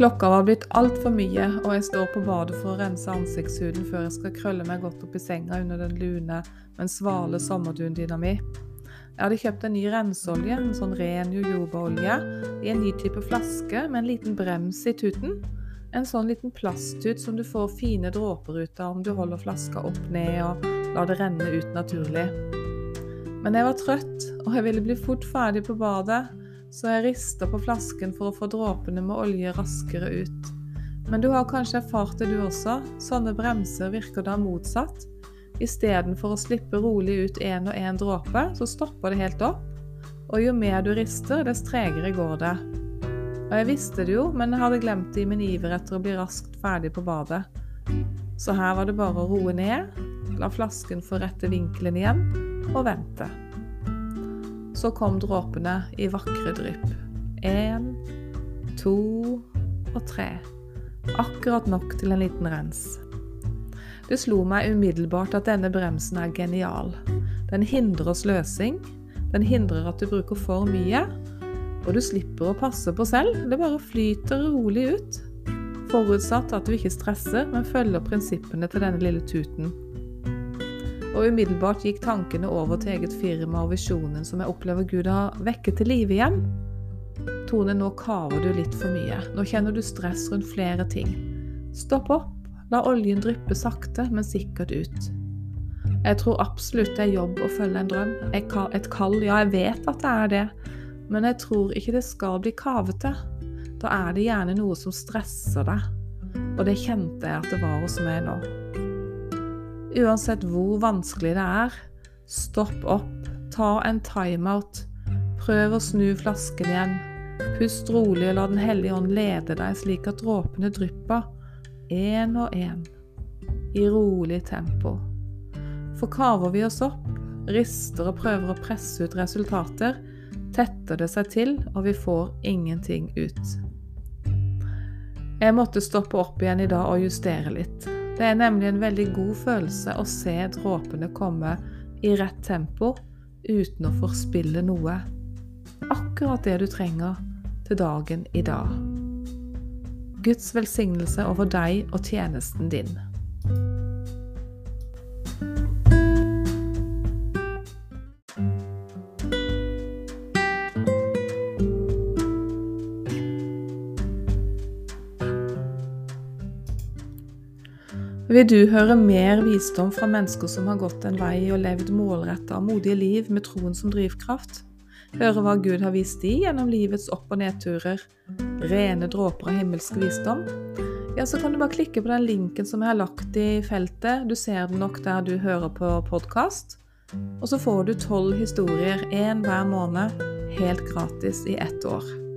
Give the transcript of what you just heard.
Klokka var blitt altfor mye, og jeg står på badet for å rense ansiktshuden før jeg skal krølle meg godt opp i senga under den lune, men svale sommerdundina mi. Jeg hadde kjøpt en ny renseolje, en sånn ren jojobaolje, i en ny type flaske med en liten brems i tuten. En sånn liten plasttut som du får fine dråper ut av om du holder flaska opp ned og lar det renne ut naturlig. Men jeg var trøtt, og jeg ville bli fort ferdig på badet, så jeg rister på flasken for å få dråpene med olje raskere ut. Men du har kanskje erfart det du også, sånne bremser virker da motsatt. Istedenfor å slippe rolig ut én og én dråpe, så stopper det helt opp. Og jo mer du rister, dess tregere går det. Og jeg visste det jo, men jeg hadde glemt det i min iver etter å bli raskt ferdig på badet. Så her var det bare å roe ned, la flasken få rette vinkelen igjen, og vente. Så kom dråpene i vakre drypp. Én, to og tre. Akkurat nok til en liten rens. Det slo meg umiddelbart at denne bremsen er genial. Den hindrer sløsing. Den hindrer at du bruker for mye. Og du slipper å passe på selv. Det bare flyter rolig ut. Forutsatt at du ikke stresser, men følger prinsippene til denne lille tuten og umiddelbart gikk tankene over til eget firma og visjonen som jeg opplever Gud har vekket til live igjen. Tone, nå kaver du litt for mye. Nå kjenner du stress rundt flere ting. Stopp opp. La oljen dryppe sakte, men sikkert ut. Jeg tror absolutt det er jobb å følge en drøm. Et kall, ja, jeg vet at det er det. Men jeg tror ikke det skal bli kavete. Da er det gjerne noe som stresser deg. Og det kjente jeg at det var hos meg nå. Uansett hvor vanskelig det er, stopp opp, ta en timeout. Prøv å snu flasken igjen. Pust rolig og la Den hellige ånd lede deg slik at dråpene drypper, én og én, i rolig tempo. For kaver vi oss opp, rister og prøver å presse ut resultater, tetter det seg til, og vi får ingenting ut. Jeg måtte stoppe opp igjen i dag og justere litt. Det er nemlig en veldig god følelse å se dråpene komme i rett tempo uten å forspille noe. Akkurat det du trenger til dagen i dag. Guds velsignelse over deg og tjenesten din. Vil du høre mer visdom fra mennesker som har gått en vei og levd målretta og modige liv med troen som drivkraft? Høre hva Gud har vist de gjennom livets opp- og nedturer? Rene dråper av himmelsk visdom? Ja, så kan du bare klikke på den linken som jeg har lagt i feltet. Du ser den nok der du hører på podkast. Og så får du tolv historier, én hver måned, helt gratis i ett år.